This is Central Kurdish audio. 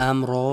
ئەمڕۆ